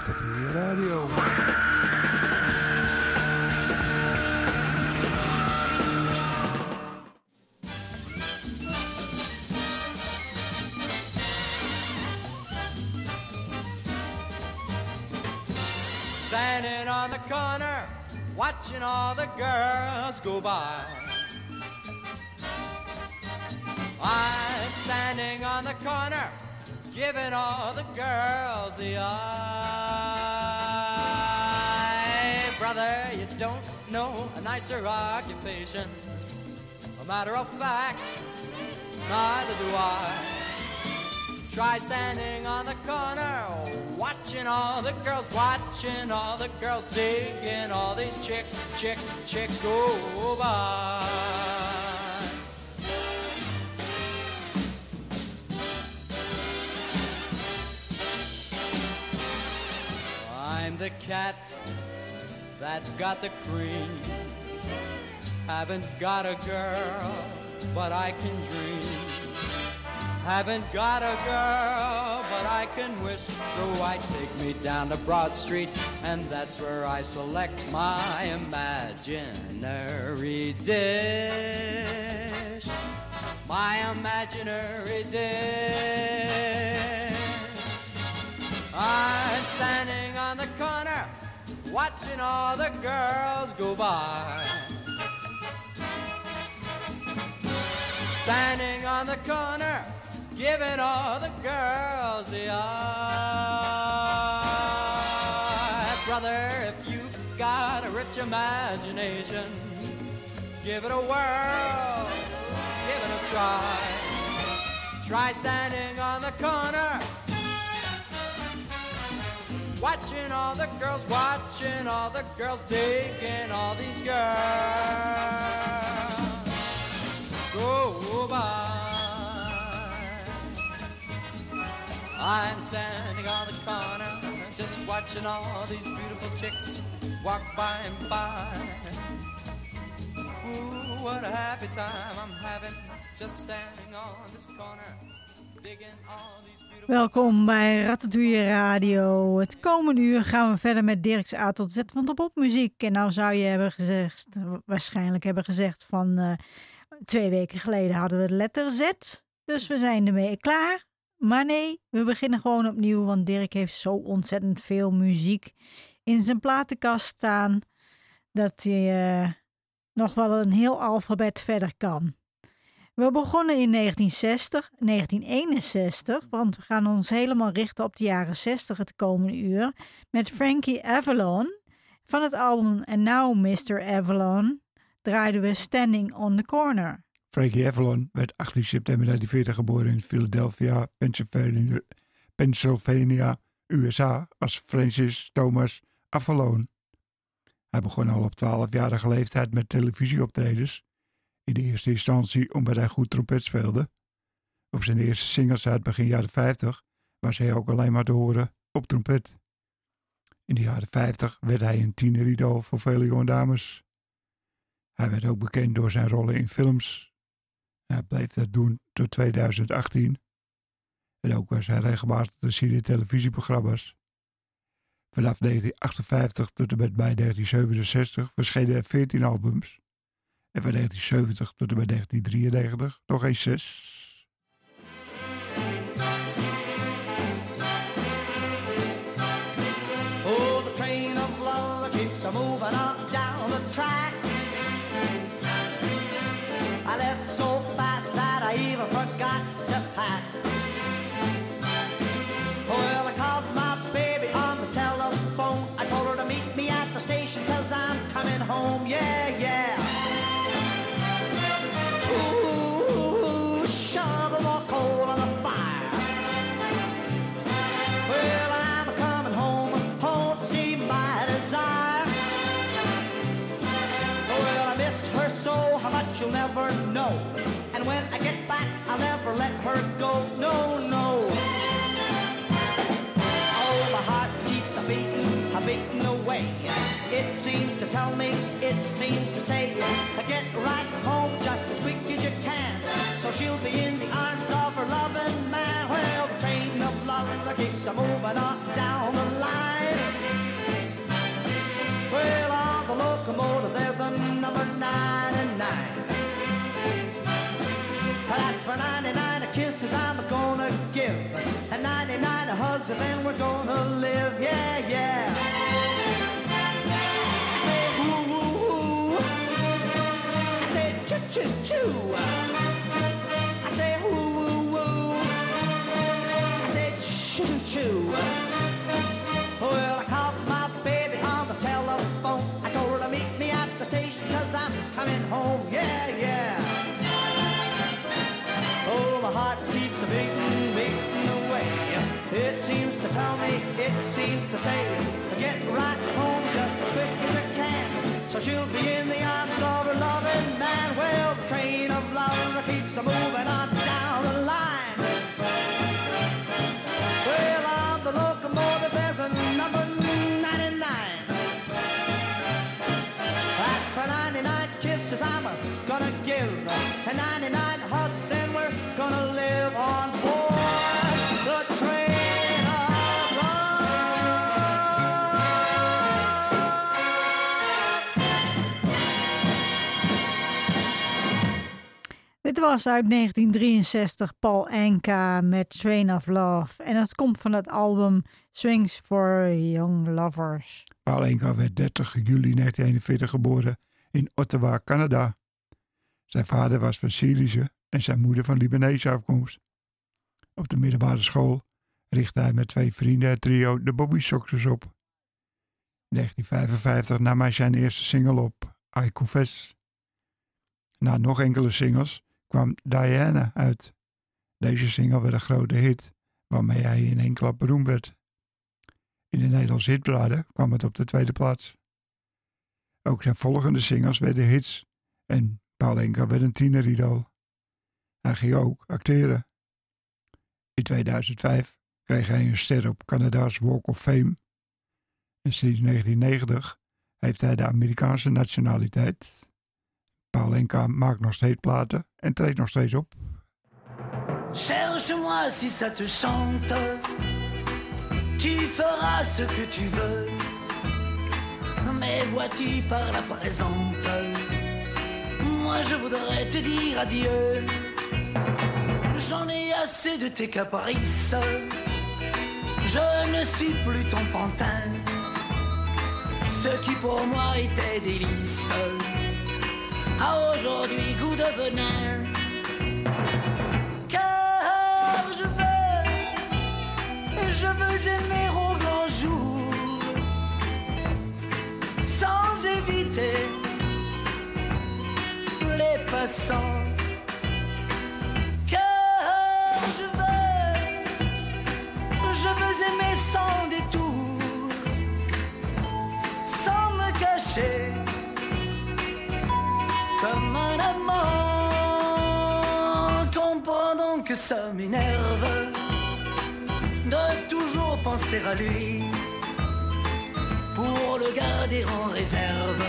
Ratatouille Radio. Standing on the corner, watching all the girls go by. I'm standing on the corner, giving all the girls the eye. Brother, you don't know a nicer occupation. A matter of fact, neither do I. Try standing on the corner, watching all the girls, watching all the girls, digging all these chicks, chicks, chicks go by. I'm the cat that got the cream. Haven't got a girl, but I can dream. Haven't got a girl, but I can wish. So I take me down to Broad Street, and that's where I select my imaginary dish. My imaginary dish. I'm standing on the corner, watching all the girls go by. Standing on the corner, giving all the girls the eye. Brother, if you've got a rich imagination, give it a whirl, give it a try. Try standing on the corner, watching all the girls, watching all the girls, digging all these girls go by. I'm standing on the corner, just watching all these beautiful chicks walk by and by. Ooh, what a happy time I'm having, just standing on this corner, digging all these. Welkom bij Ratatouille Radio. Het komende uur gaan we verder met Dirk's A tot Z van de popmuziek. En nou zou je hebben gezegd, waarschijnlijk hebben gezegd van eh, twee weken geleden hadden we de letter Z. Dus we zijn ermee klaar. Maar nee, we beginnen gewoon opnieuw, want Dirk heeft zo ontzettend veel muziek in zijn platenkast staan dat hij eh, nog wel een heel alfabet verder kan. We begonnen in 1960, 1961, want we gaan ons helemaal richten op de jaren 60 het komende uur met Frankie Avalon. Van het album And Now Mr. Avalon draaiden we Standing on the Corner. Frankie Avalon werd 18 september 1940 geboren in Philadelphia, Pennsylvania, Pennsylvania, USA als Francis Thomas Avalon. Hij begon al op 12-jarige leeftijd met televisieoptredens. In de eerste instantie omdat hij goed trompet speelde. Op zijn eerste singles uit begin jaren 50 was hij ook alleen maar te horen op trompet. In de jaren 50 werd hij een tieneridool voor vele jonge dames. Hij werd ook bekend door zijn rollen in films. Hij bleef dat doen tot 2018. En ook was hij regelmatig te zien in televisieprogramma's. Vanaf 1958 tot en met mei 1967 verschenen er 14 albums. En van 1970 tot en met 1993 nog eens 6. You'll never know. And when I get back, I'll never let her go. No, no. Oh, my heart keeps a beating, a beating away. It seems to tell me, it seems to say, get right home just as quick as you can. So she'll be in the arms of her loving man. Well, the train of love that keeps a moving on down the line the locomotive, there's the number 99. That's for 99 kisses I'm gonna give, and 99 hugs, and then we're gonna live, yeah, yeah. I. I choo, choo, choo. I say woo-woo-woo. I said, choo-choo-choo. Coming home. Yeah, yeah. Oh, my heart keeps a beating, beating away. It seems to tell me, it seems to say, get right home just as quick as you can. So she'll be in the arms of her loving man. Well, the train of love keeps a moving on 99 kisses I'm gonna give. And 99 hugs, then we're gonna live on board the train of Dit was uit 1963 Paul Anka met Train of Love. En dat komt van het album Swings for Young Lovers. Paul Enka werd 30 juli 1941 geboren in Ottawa, Canada. Zijn vader was van Syrische en zijn moeder van Libanese afkomst. Op de middelbare school richtte hij met twee vrienden het trio de Bobby Soxers op. In 1955 nam hij zijn eerste single op, I Confess. Na nog enkele singles kwam Diana uit. Deze single werd een grote hit, waarmee hij in één klap beroemd werd. In de Nederlandse hitparade kwam het op de tweede plaats. Ook zijn volgende singles werden hits en Paul Enka werd een tieneridool. Hij ging ook acteren. In 2005 kreeg hij een ster op Canada's Walk of Fame. En sinds 1990 heeft hij de Amerikaanse nationaliteit. Paul Enka maakt nog steeds platen en treedt nog steeds op. Cherche-moi si ça te chante, tu feras ce que tu veux. Mais vois-tu par la présente, moi je voudrais te dire adieu. J'en ai assez de tes caprices, je ne suis plus ton pantin. Ce qui pour moi était délice, a aujourd'hui goût de venin. Car je veux, je veux aimer les passants. Car je veux, je veux aimer sans détour, sans me cacher comme un amant. Comprends que ça m'énerve de toujours penser à lui pour le garder en réserve.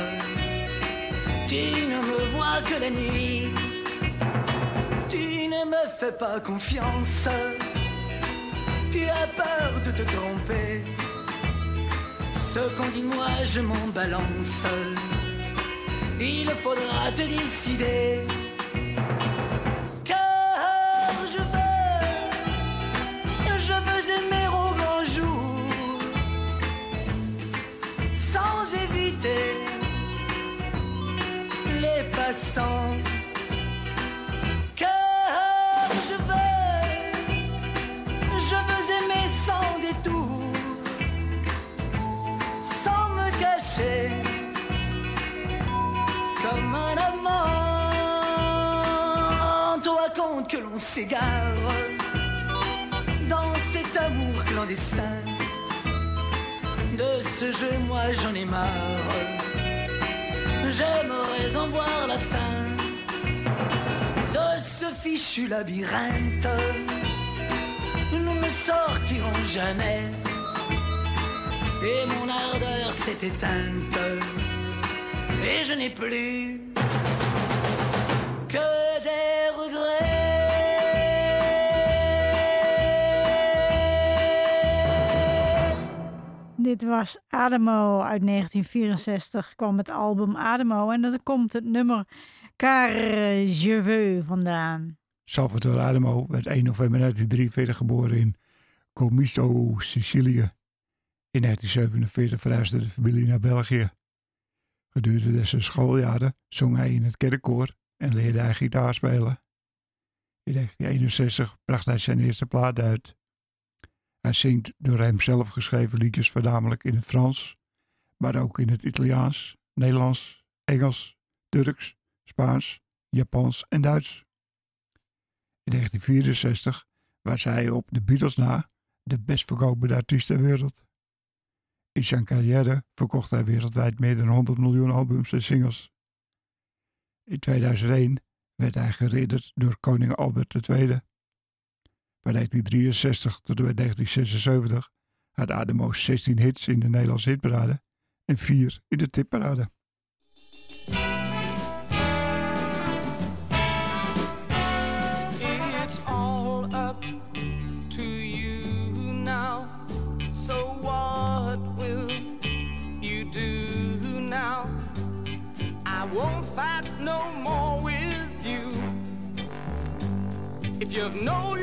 Tu ne me vois que la nuit, tu ne me fais pas confiance, tu as peur de te tromper. Ce qu'on dit moi, je m'en balance il faudra te décider. Passants. Car je veux, je veux aimer sans détour, sans me cacher comme un amant. Toi compte que l'on s'égare dans cet amour clandestin. De ce jeu, moi j'en ai marre. J'aimerais en voir la fin de ce fichu labyrinthe. Nous ne sortirons jamais. Et mon ardeur s'est éteinte et je n'ai plus Dit was Ademo uit 1964. Kwam het album Ademo en dan komt het nummer Car Je vandaan. Salvatore Adamo werd 1 november 1943 geboren in Comiso, Sicilië. In 1947 verhuisde de familie naar België. Gedurende zijn schooljaren zong hij in het kerkkoor en leerde hij gitaar spelen. In 1961 bracht hij zijn eerste plaat uit. Hij zingt door hem zelf geschreven liedjes voornamelijk in het Frans, maar ook in het Italiaans, Nederlands, Engels, Turks, Spaans, Japans en Duits. In 1964 was hij op de Beatles na de best verkopende artiest ter wereld. In zijn carrière verkocht hij wereldwijd meer dan 100 miljoen albums en singles. In 2001 werd hij geridderd door koning Albert II. Van 1963 tot en met 1976 had Ademo 16 hits in de Nederlandse hitparade en 4 in de tipparade. It's. So what will you do? I won't fight no more with you. If you've no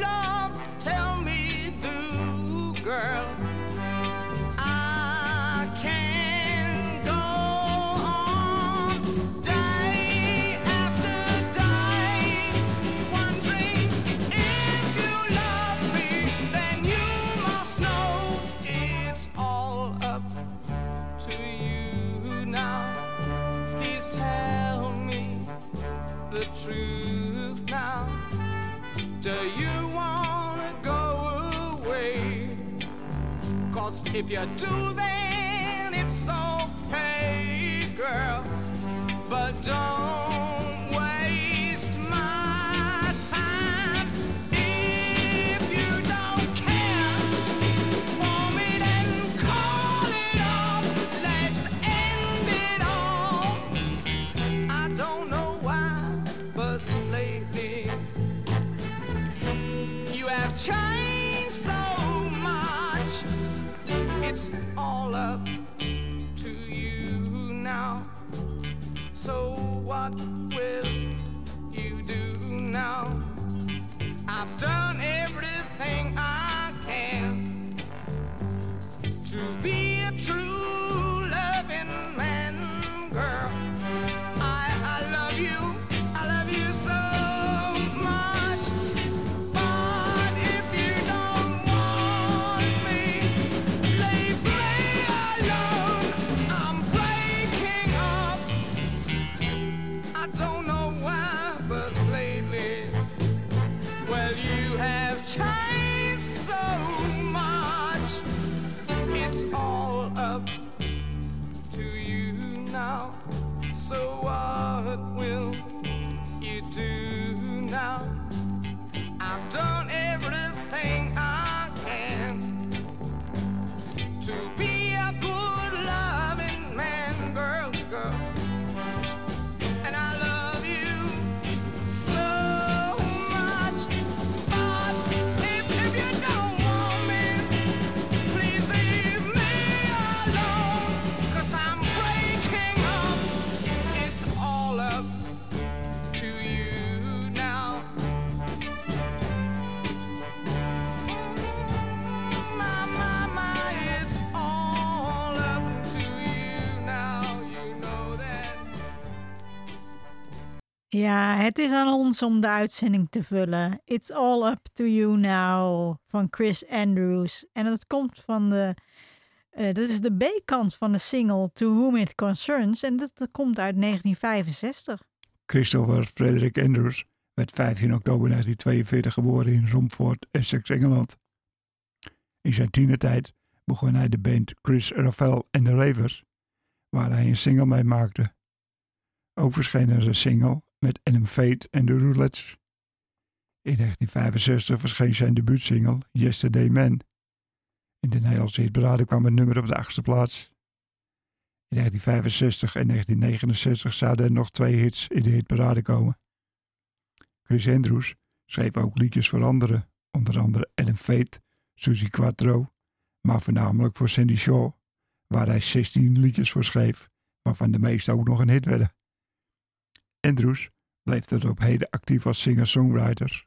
if you do, then Ja, het is aan ons om de uitzending te vullen. It's all up to you now van Chris Andrews. En dat komt van de. eh, dat is de B-kant van de single To Whom It Concerns. En dat, dat komt uit 1965. Christopher Frederick Andrews werd 15 oktober 1942 geboren in Romford, Essex, Engeland. In zijn tienertijd begon hij de band Chris Rafael en de Ravers, waar hij een single mee maakte. Ook verscheen er een single met Adam Fate en de Roulettes. In 1965 verscheen zijn debuutsingle Yesterday Man. In de Nederlandse hitparade kwam het nummer op de achtste plaats. In 1965 en 1969 zouden er nog twee hits in de hitparade komen. Chris Andrews schreef ook liedjes voor anderen, onder andere Adam Fate, Suzy Quattro, maar voornamelijk voor Sandy Shaw, waar hij 16 liedjes voor schreef, waarvan de meeste ook nog een hit werden. Andrews bleef tot op heden actief als singer-songwriter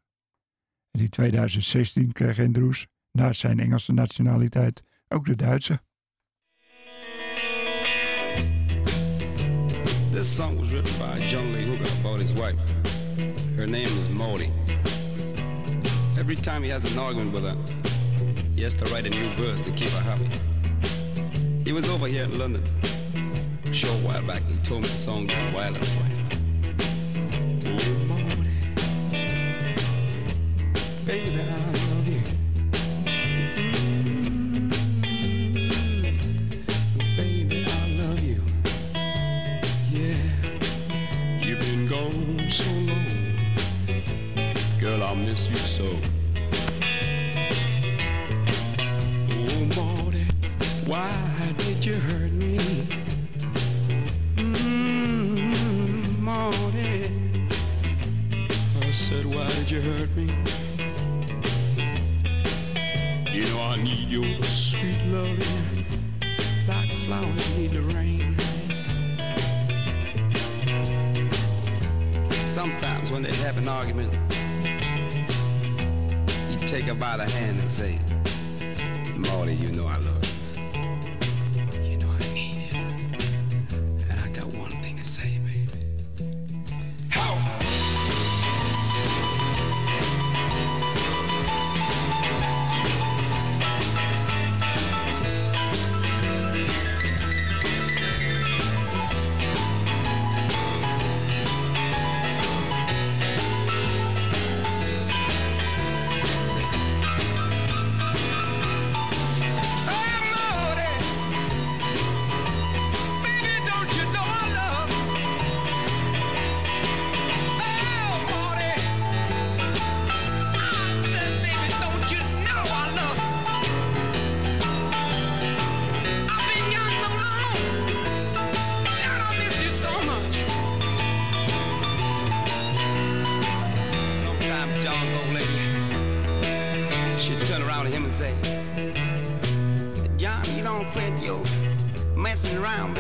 in 2016 kreeg Andrews, naast zijn Engelse nationaliteit, ook de Duitse. This song was written by John Lee Hooker about his wife. Her name is Maudie. Every time he has an argument with her, he has to write a new verse to keep her happy. He was over here in London a short while back. He told me the song got wild and wild. Baby, I love you. Baby, I love you. Yeah, you've been gone so long. Girl, I miss you so.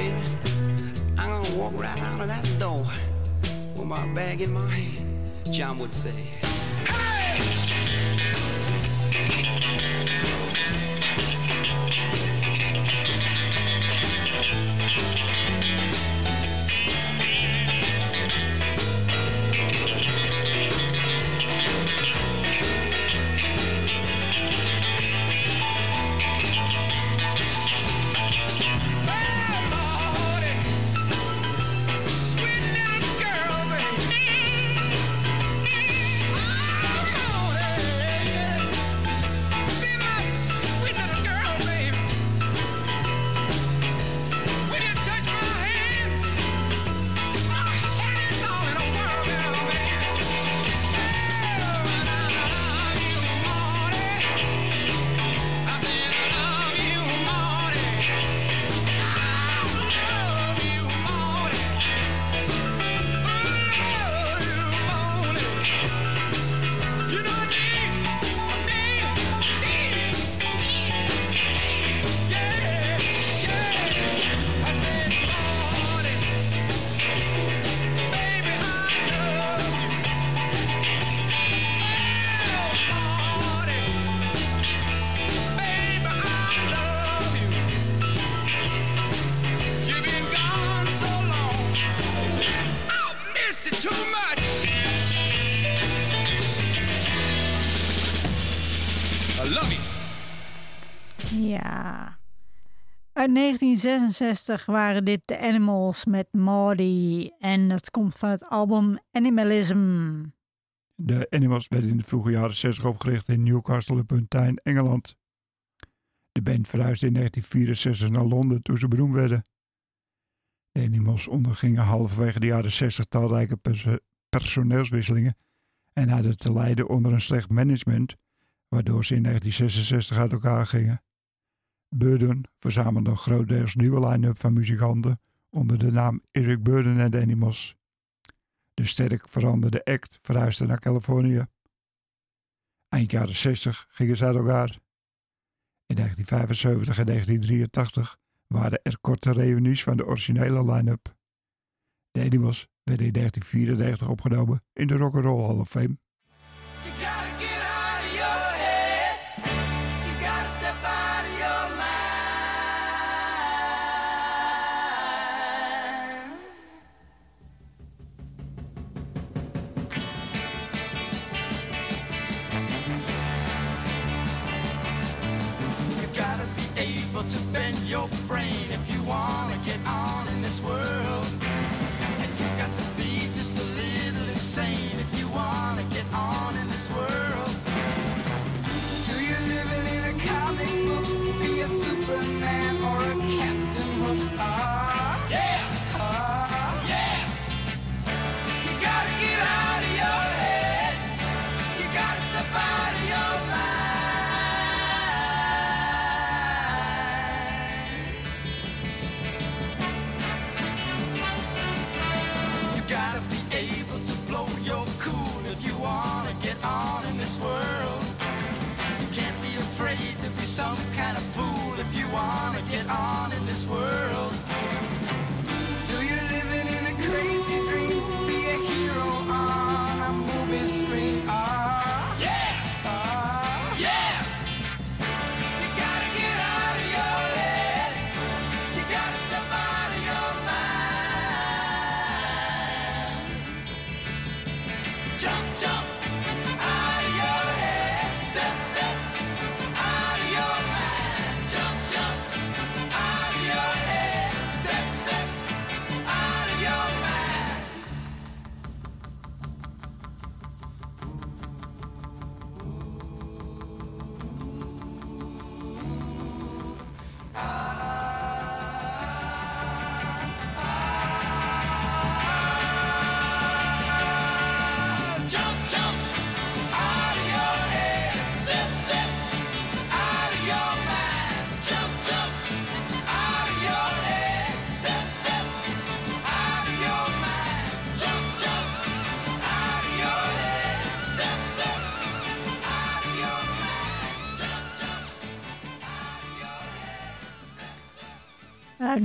Baby. I'm gonna walk right out of that door with my bag in my hand. John would say, 1966 waren dit de Animals met Maudie. En dat komt van het album Animalism. De Animals werden in de vroege jaren 60 opgericht in Newcastle upon Tyne, Engeland. De band verhuisde in 1964 naar Londen toen ze beroemd werden. De Animals ondergingen halverwege de jaren 60 talrijke perso- personeelswisselingen en hadden te lijden onder een slecht management, waardoor ze in 1966 uit elkaar gingen. Burden verzamelde een grotendeels nieuwe line-up van muzikanten onder de naam Eric Burden en de Animals. De sterk veranderde act verhuisde naar Californië. Eind jaren 60 gingen ze uit elkaar. In 1975 en 1983 waren er korte reunies van de originele line-up. De Animals werden in 1994 opgenomen in de Rock Roll Hall of Fame.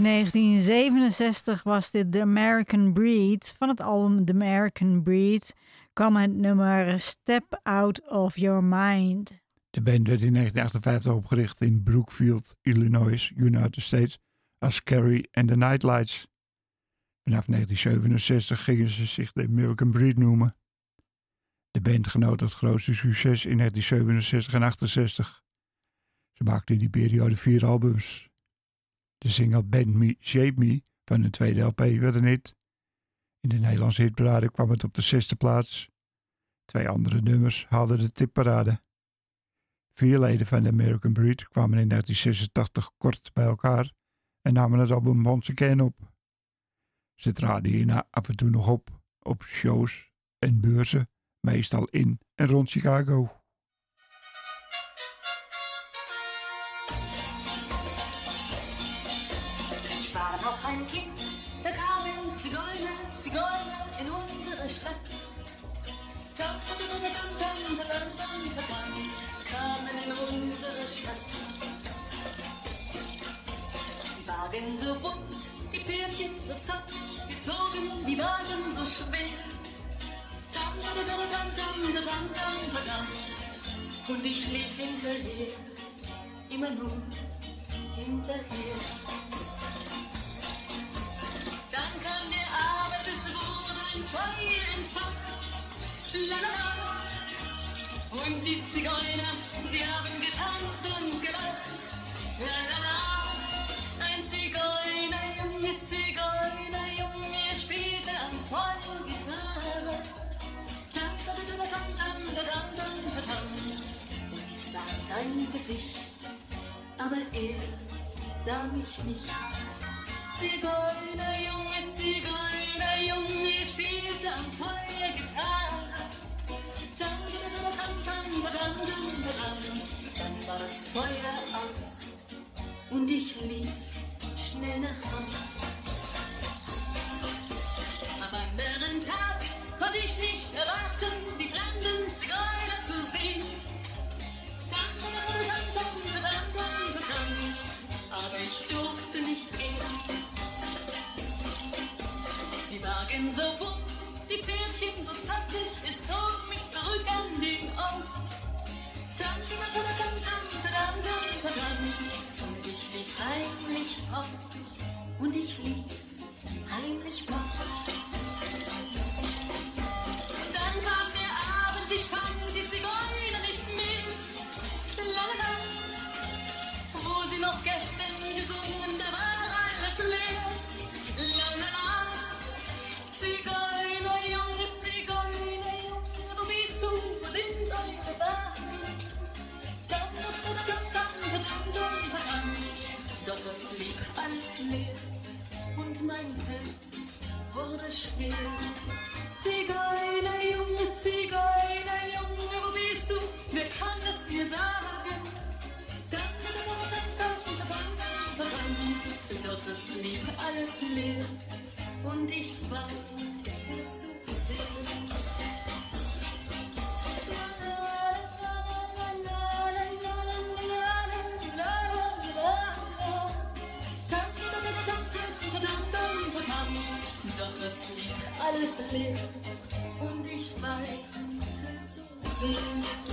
1967 was dit The American Breed. Van het album The American Breed kwam het nummer Step Out of Your Mind. De band werd in 1958 opgericht in Brookfield, Illinois, United States, als Carrie and the Nightlights. Vanaf 1967 gingen ze zich de American Breed noemen. De band genoot het grootste succes in 1967 en 68. Ze maakten in die periode vier albums. De single Bend Me, Shape Me van hun tweede LP werd een hit. In de Nederlandse hitparade kwam het op de zesde plaats. Twee andere nummers haalden de tipparade. Vier leden van de American Breed kwamen in 1986 kort bij elkaar en namen het album Once Again op. Ze traden hierna af en toe nog op, op shows en beurzen, meestal in en rond Chicago. ein Kind, da kamen Zigeuner, Zigeuner in unsere Stadt. Kamen in unsere Stadt. Die Wagen so bunt, die Pferdchen so zart, sie zogen die Wagen so schwer. Und ich lief hinterher, immer nur hinterher. la Und die Zigeuner, sie haben getanzt und gelacht, Lalala. la la. Ein Zigeunerjunge, Zigeunerjunge spielte am Feuer Gitarre. Ich sah sein Gesicht, aber er sah mich nicht. Zigeunerjunge, Zigeuner. Schwer und ich weinte so sehr.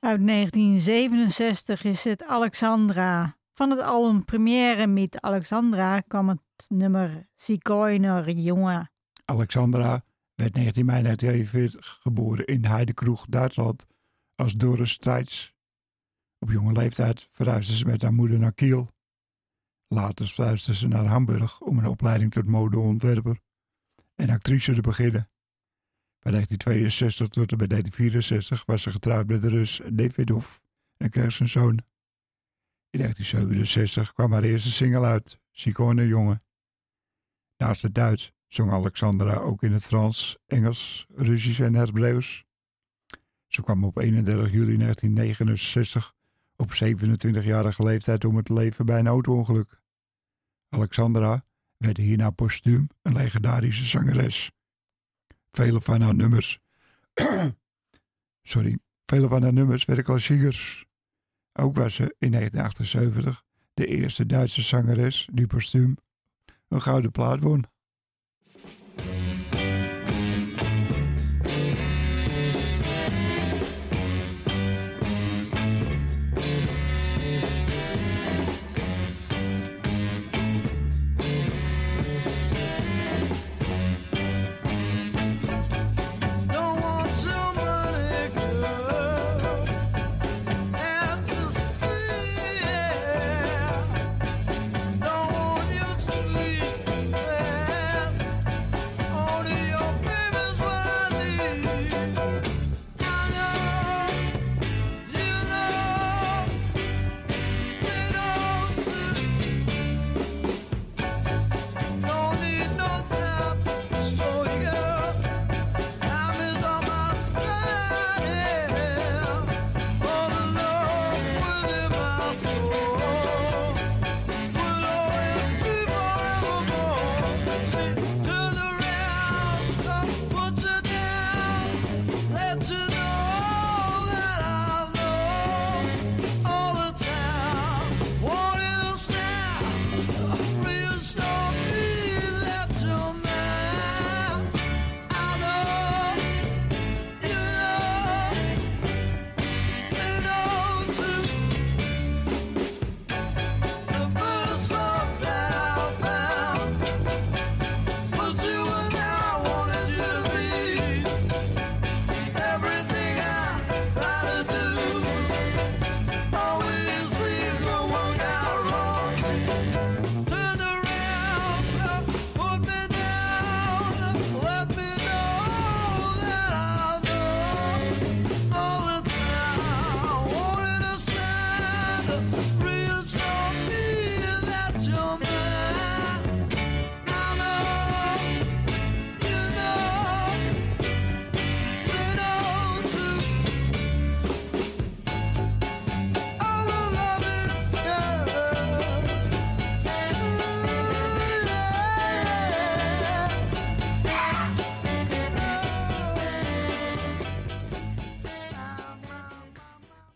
Uit 1967 is het Alexandra. Van het album Première met Alexandra kwam het nummer Zigeuner Jongen. Alexandra werd 19 mei 1942 geboren in Heidekroeg, Duitsland, als Doris Strijds. Op jonge leeftijd verhuisde ze met haar moeder naar Kiel. Later verhuisde ze naar Hamburg om een opleiding tot modeontwerper en actrice te beginnen. Van 1962 tot en met 1964 was ze getrouwd met de Rus Davidov en kreeg ze een zoon. In 1967 kwam haar eerste single uit, Zigeuner Jongen. Naast het Duits zong Alexandra ook in het Frans, Engels, Russisch en Hebreeuws. Ze kwam op 31 juli 1969 op 27-jarige leeftijd om het leven bij een auto-ongeluk. Alexandra werd hierna postuum een legendarische zangeres. Vele van haar nummers, sorry, vele van haar nummers werden klassiekers. Ook was ze in 1978 de eerste Duitse zangeres die postuum een gouden plaat won.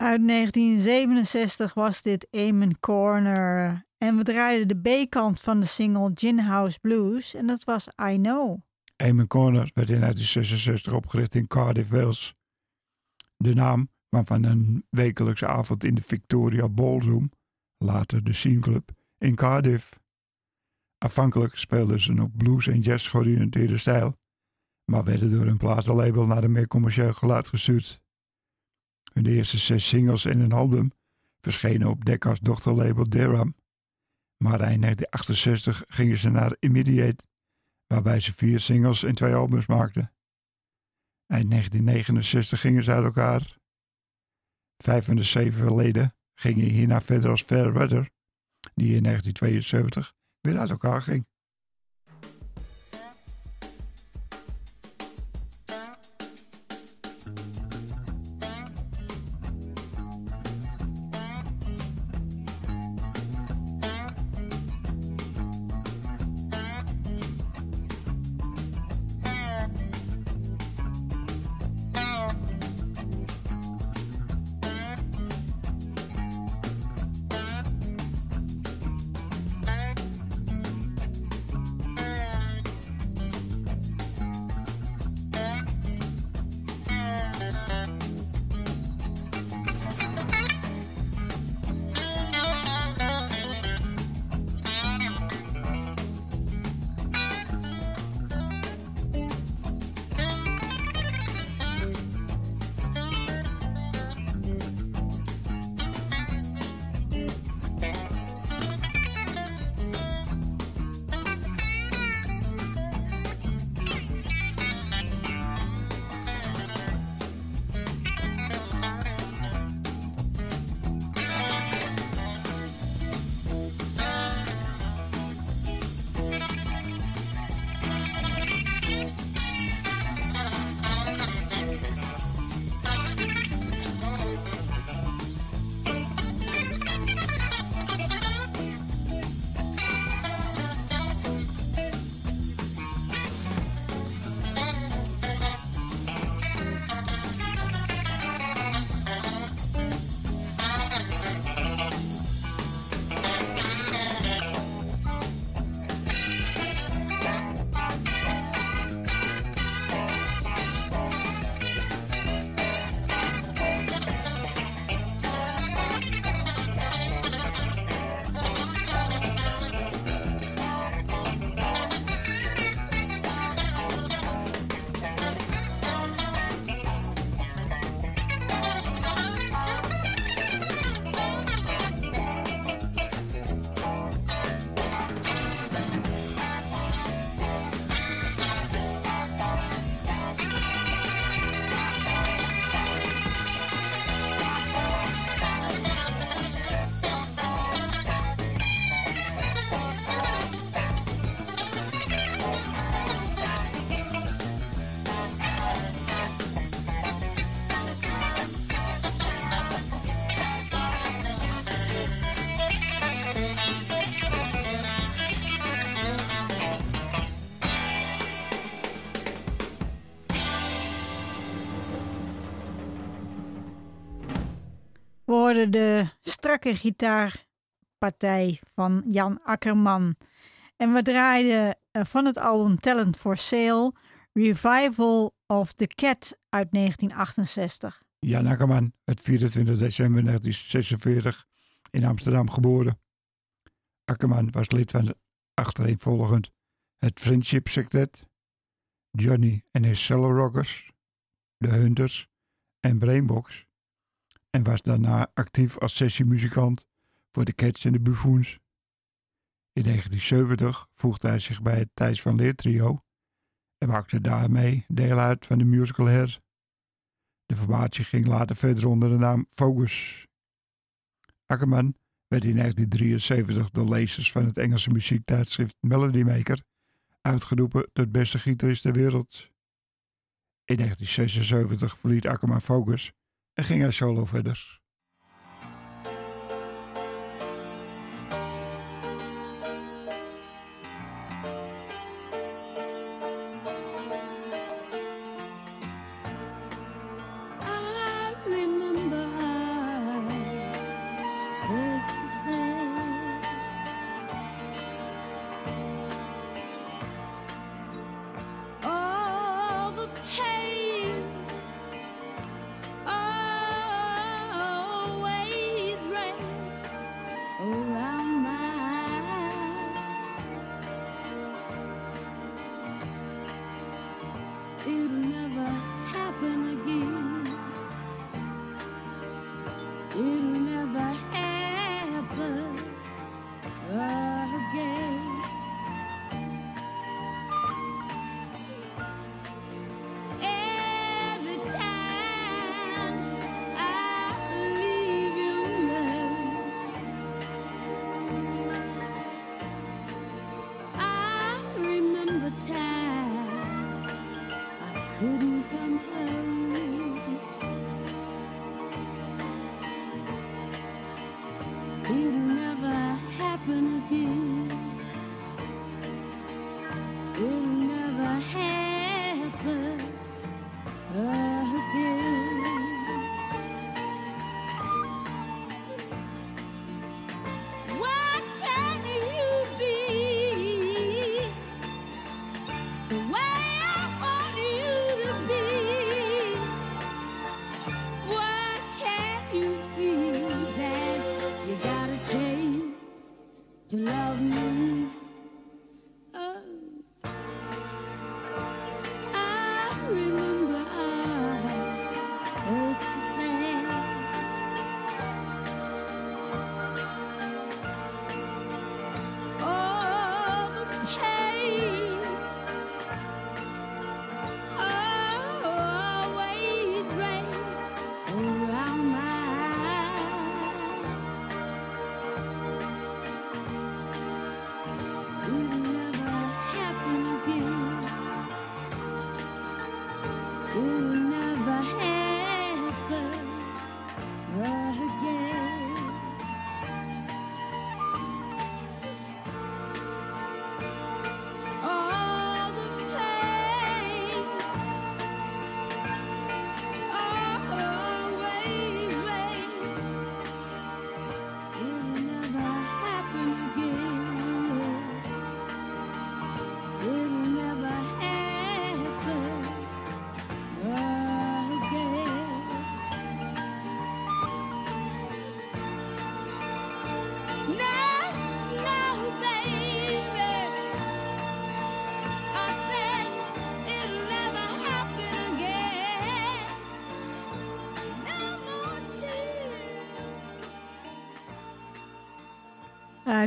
Uit 1967 was dit Amen Corner. En we draaiden de B-kant van de single Gin House Blues. En dat was I Know. Eamon Corner werd in 1966 opgericht in Cardiff, Wales. De naam kwam van een wekelijkse avond in de Victoria Ballroom, later de Scene Club, in Cardiff. Aanvankelijk speelden ze nog blues en jazz georiënteerde stijl, maar werden door hun platenlabel naar een meer commercieel geluid gestuurd. Hun eerste zes singles en een album verschenen op Decca's dochterlabel Deram. Maar eind 1968 gingen ze naar Immediate, waarbij ze vier singles en twee albums maakten. Eind 1969 gingen ze uit elkaar. Vijf van de zeven leden gingen hierna verder als Fair Weather, die in 1972 weer uit elkaar ging. We de strakke gitaarpartij van Jan Akkerman. En we draaiden eh, van het album Talent for Sale Revival of the Cat uit 1968. Jan Akkerman werd 24 december 1946 in Amsterdam geboren. Akkerman was lid van het achtereenvolgend het Friendship Secret, Johnny en his Cellar Rockers, de Hunters en Brainbox en was daarna actief als sessiemuzikant voor de Cats en de Buffoons. In 1970 voegde hij zich bij het Thijs van Leer trio en maakte daarmee deel uit van de musical Hair. De formatie ging later verder onder de naam Focus. Ackerman werd in 1973 door lezers van het Engelse muziektijdschrift Melody Maker uitgeroepen tot beste gitarist ter wereld. In 1976 verliet Ackerman Focus en ging hij solo verder.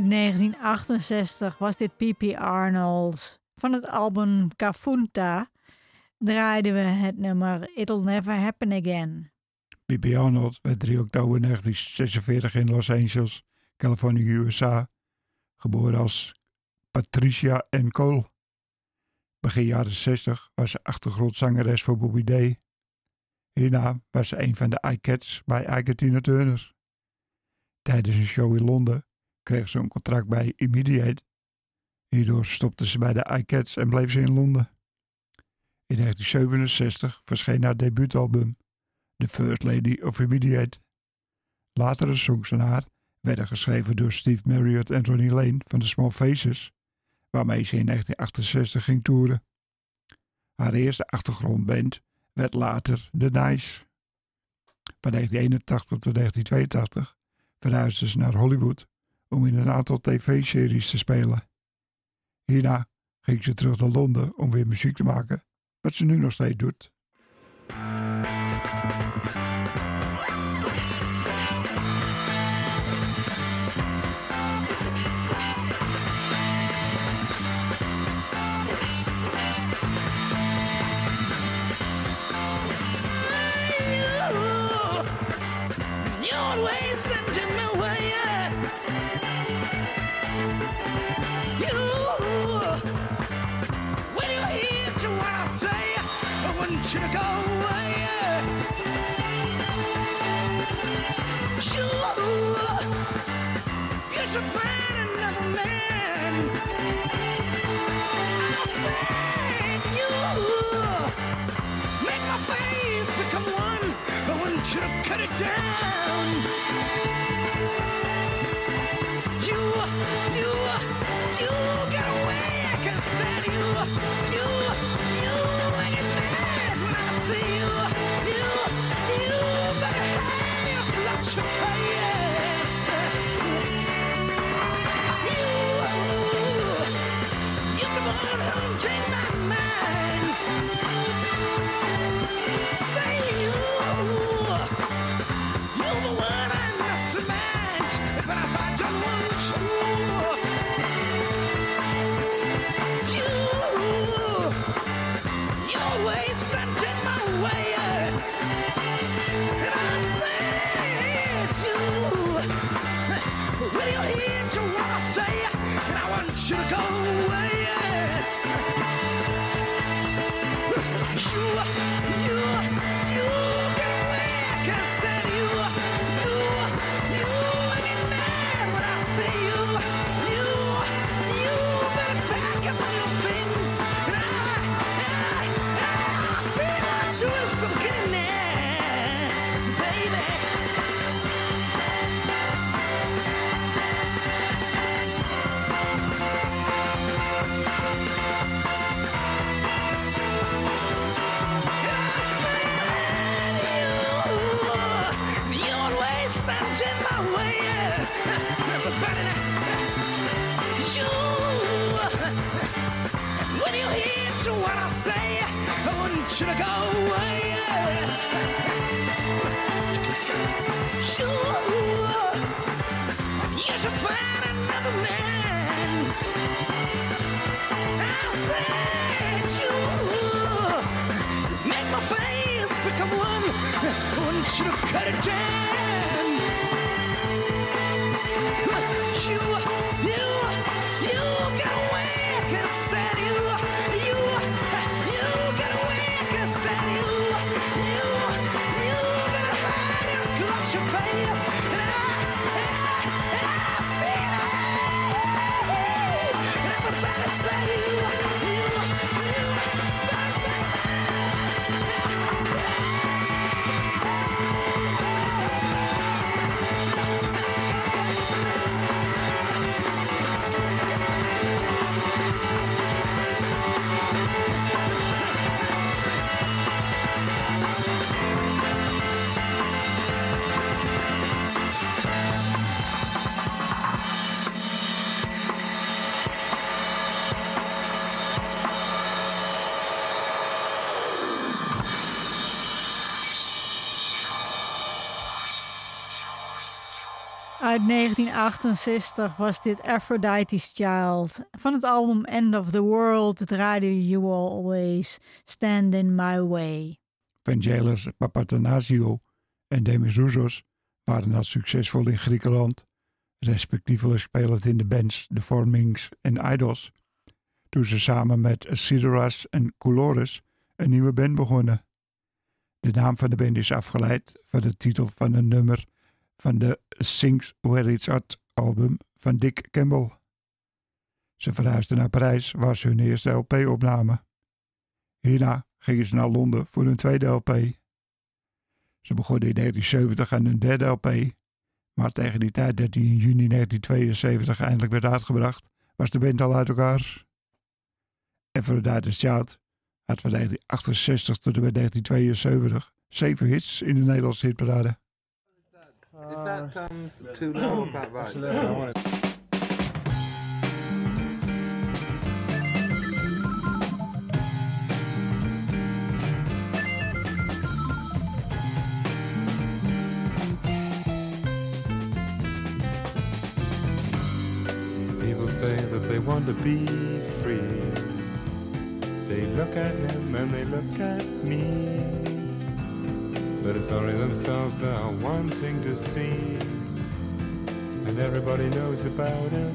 Uit 1968 was dit P.P. Arnold. Van het album Kafunta draaiden we het nummer It'll Never Happen Again. B.B. Arnold werd 3 oktober 1946 in Los Angeles, Californië, USA, geboren als Patricia N. Cole. Begin jaren 60 was ze achtergrondzangeres voor Bobby Day. Hierna was ze een van de iCats bij Ike Tina Turner. Tijdens een show in Londen kreeg ze een contract bij Immediate. Hierdoor stopte ze bij de iCats en bleef ze in Londen. In 1967 verscheen haar debuutalbum The First Lady of Immediate. Latere songs van haar werden geschreven door Steve Marriott en Ronnie Lane van de Small Faces, waarmee ze in 1968 ging toeren. Haar eerste achtergrondband werd later The Nice. Van 1981 tot 1982 verhuisde ze naar Hollywood om in een aantal tv-series te spelen. Hierna ging ze terug naar Londen om weer muziek te maken, wat ze nu nog steeds doet. You to cut it down. You, you, you get away. I can. You, you Uit 1968 was dit Aphrodite's Child. Van het album End of the World draaide You Always Stand in My Way. Vangelis Papatanasio en Demis waren al succesvol in Griekenland, respectievelijk spelend in de bands The Formings en Idols, toen ze samen met Sidoras en Colores een nieuwe band begonnen. De naam van de band is afgeleid van de titel van een nummer van de Sings Where It's At album van Dick Campbell. Ze verhuisden naar Parijs, waar ze hun eerste LP opnamen. Hierna gingen ze naar Londen voor hun tweede LP. Ze begonnen in 1970 aan hun derde LP Maar tegen die tijd dat hij in juni 1972 eindelijk werd uitgebracht, was de band al uit elkaar. Aphrodite Shout had van 1968 tot en met 1972 zeven hits in de Nederlandse hitparade. That um, too low or about right? People say that they want to be free. They look at him and they look at me. But it's only themselves they're wanting to see. And everybody knows about it.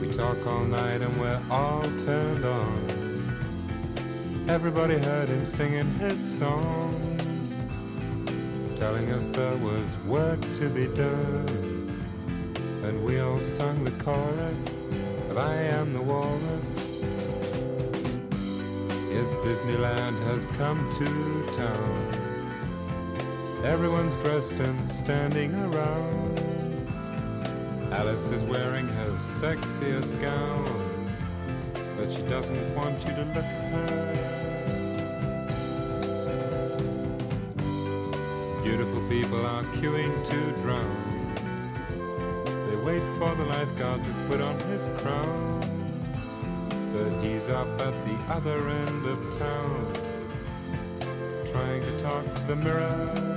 We talk all night and we're all turned on. Everybody heard him singing his song telling us there was work to be done. And we all sung the chorus of I Am the Walrus. Yes, Disneyland has come to town. Everyone's dressed and standing around. Alice is wearing her sexiest gown, but she doesn't want you to look at her. Beautiful people are queuing to drown. They wait for the lifeguard to put on his crown. Up at the other end of town, trying to talk to the mirror.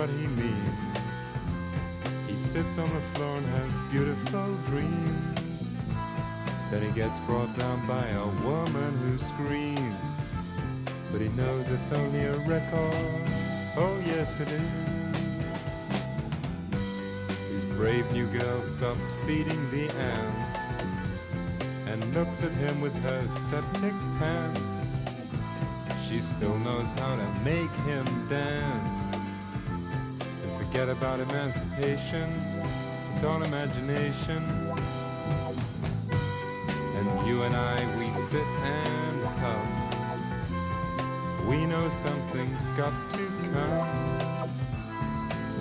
What he means. He sits on the floor and has beautiful dreams. Then he gets brought down by a woman who screams. But he knows it's only a record. Oh, yes, it is. His brave new girl stops feeding the ants and looks at him with her septic pants. She still knows how to make him dance. Forget about emancipation, it's all imagination. And you and I, we sit and hum. We know something's got to come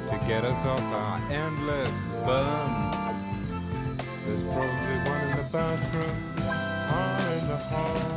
to get us off our endless bum. There's probably one in the bathroom or in the hall.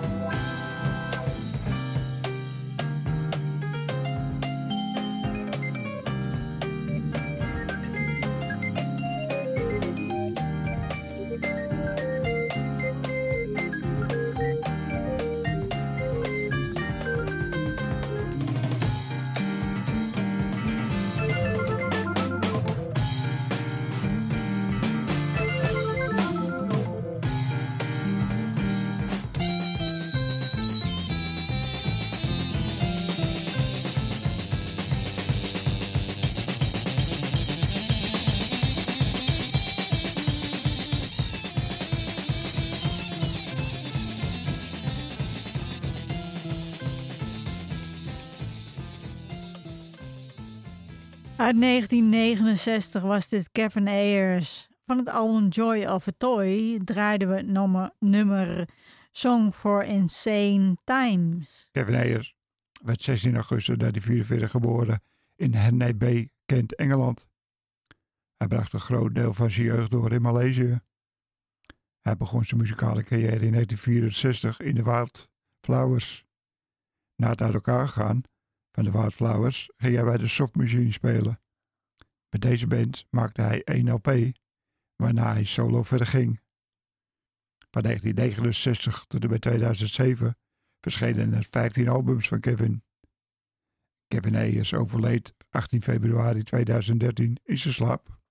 Uit 1969 was dit Kevin Ayers. Van het album Joy of a Toy draaiden we nummer, Song for Insane Times. Kevin Ayers werd 16 augustus 1944 geboren in Hernay Bay, Kent, Engeland. Hij bracht een groot deel van zijn jeugd door in Maleisië. Hij begon zijn muzikale carrière in 1964 in de Wildflowers. Na het uit elkaar gaan van de Wildflowers ging hij bij de Soft Machine spelen. Met deze band maakte hij één LP, waarna hij solo verder ging. Van 1969 tot en met 2007 verschenen er 15 albums van Kevin. Kevin Ayers overleed 18 februari 2013 in zijn slaap.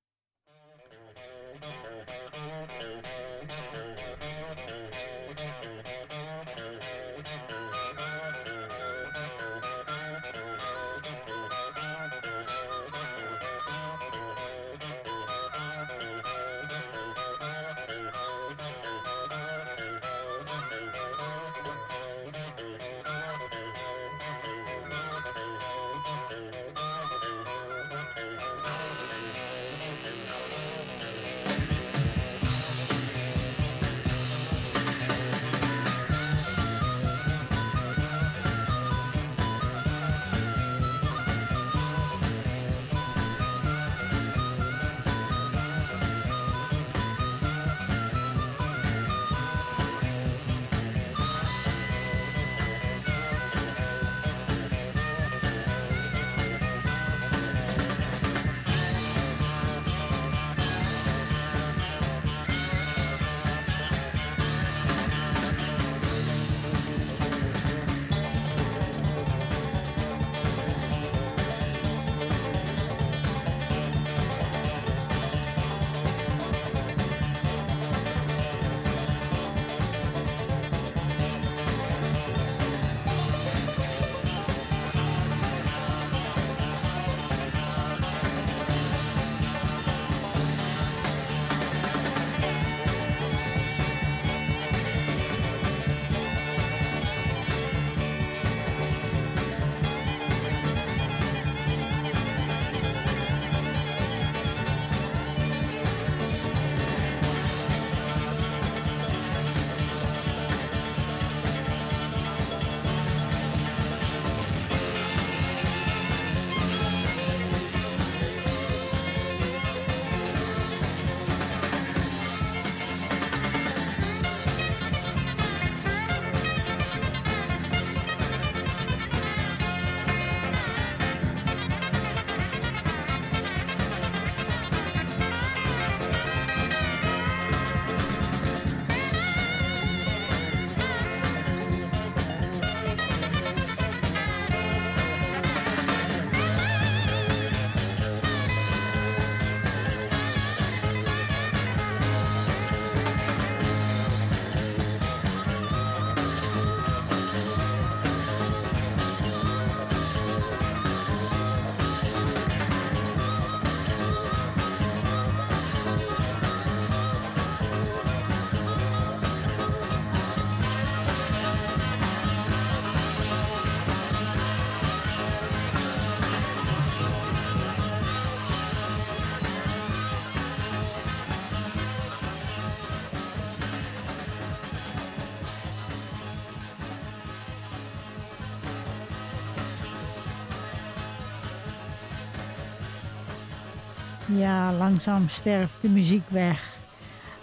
Ja, langzaam sterft de muziek weg.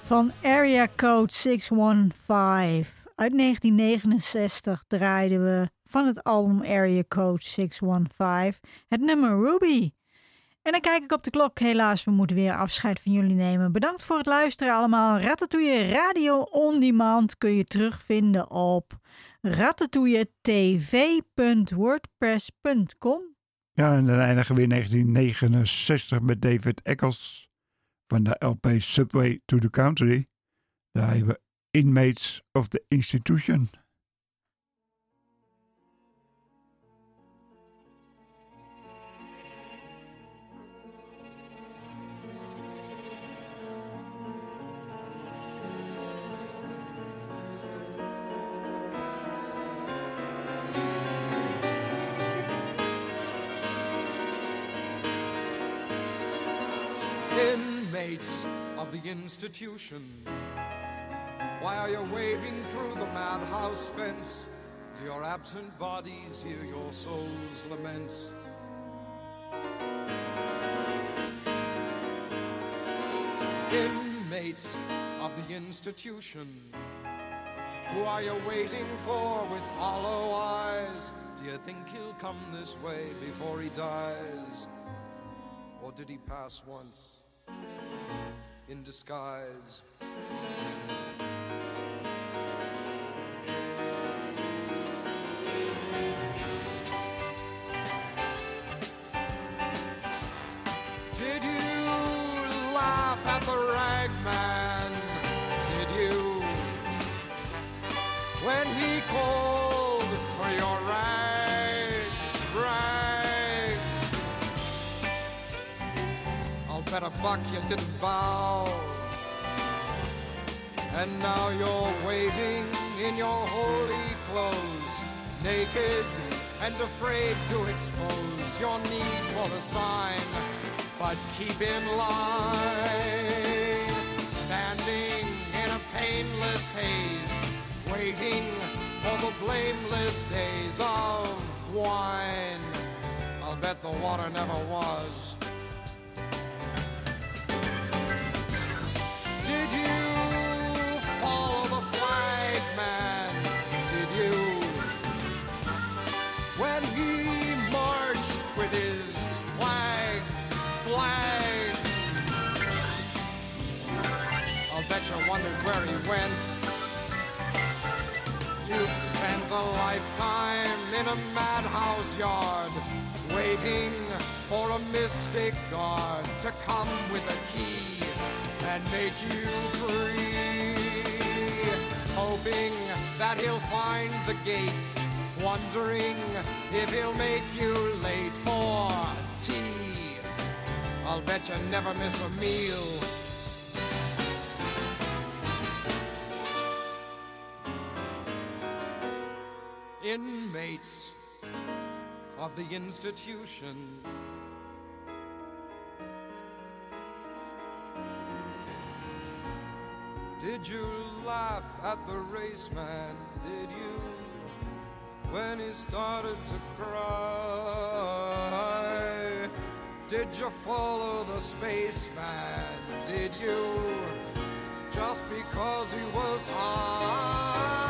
Van Area Code 615. Uit 1969 draaiden we van het album Area Code 615 het nummer Ruby. En dan kijk ik op de klok. Helaas, we moeten weer afscheid van jullie nemen. Bedankt voor het luisteren allemaal. Ratatouille Radio On Demand kun je terugvinden op ratatouilletv.wordpress.com. Ja, en dan eindigen we in 1969 met David Eccles van de LP Subway to the Country. Draaien we Inmates of the Institution. Inmates of the institution, why are you waving through the madhouse fence? Do your absent bodies hear your soul's laments? Inmates of the institution, who are you waiting for with hollow eyes? Do you think he'll come this way before he dies? Or did he pass once in disguise? Did you laugh at the ragman? I'll bet a buck you didn't bow. And now you're waiting in your holy clothes, naked and afraid to expose your need for the sign. But keep in line, standing in a painless haze, waiting for the blameless days of wine. I'll bet the water never was. Mystic god to come with a key and make you free. Hoping that he'll find the gate, wondering if he'll make you late for tea. I'll bet you never miss a meal. Inmates of the institution. Did you laugh at the race man? Did you? When he started to cry? Did you follow the spaceman? Did you? Just because he was high?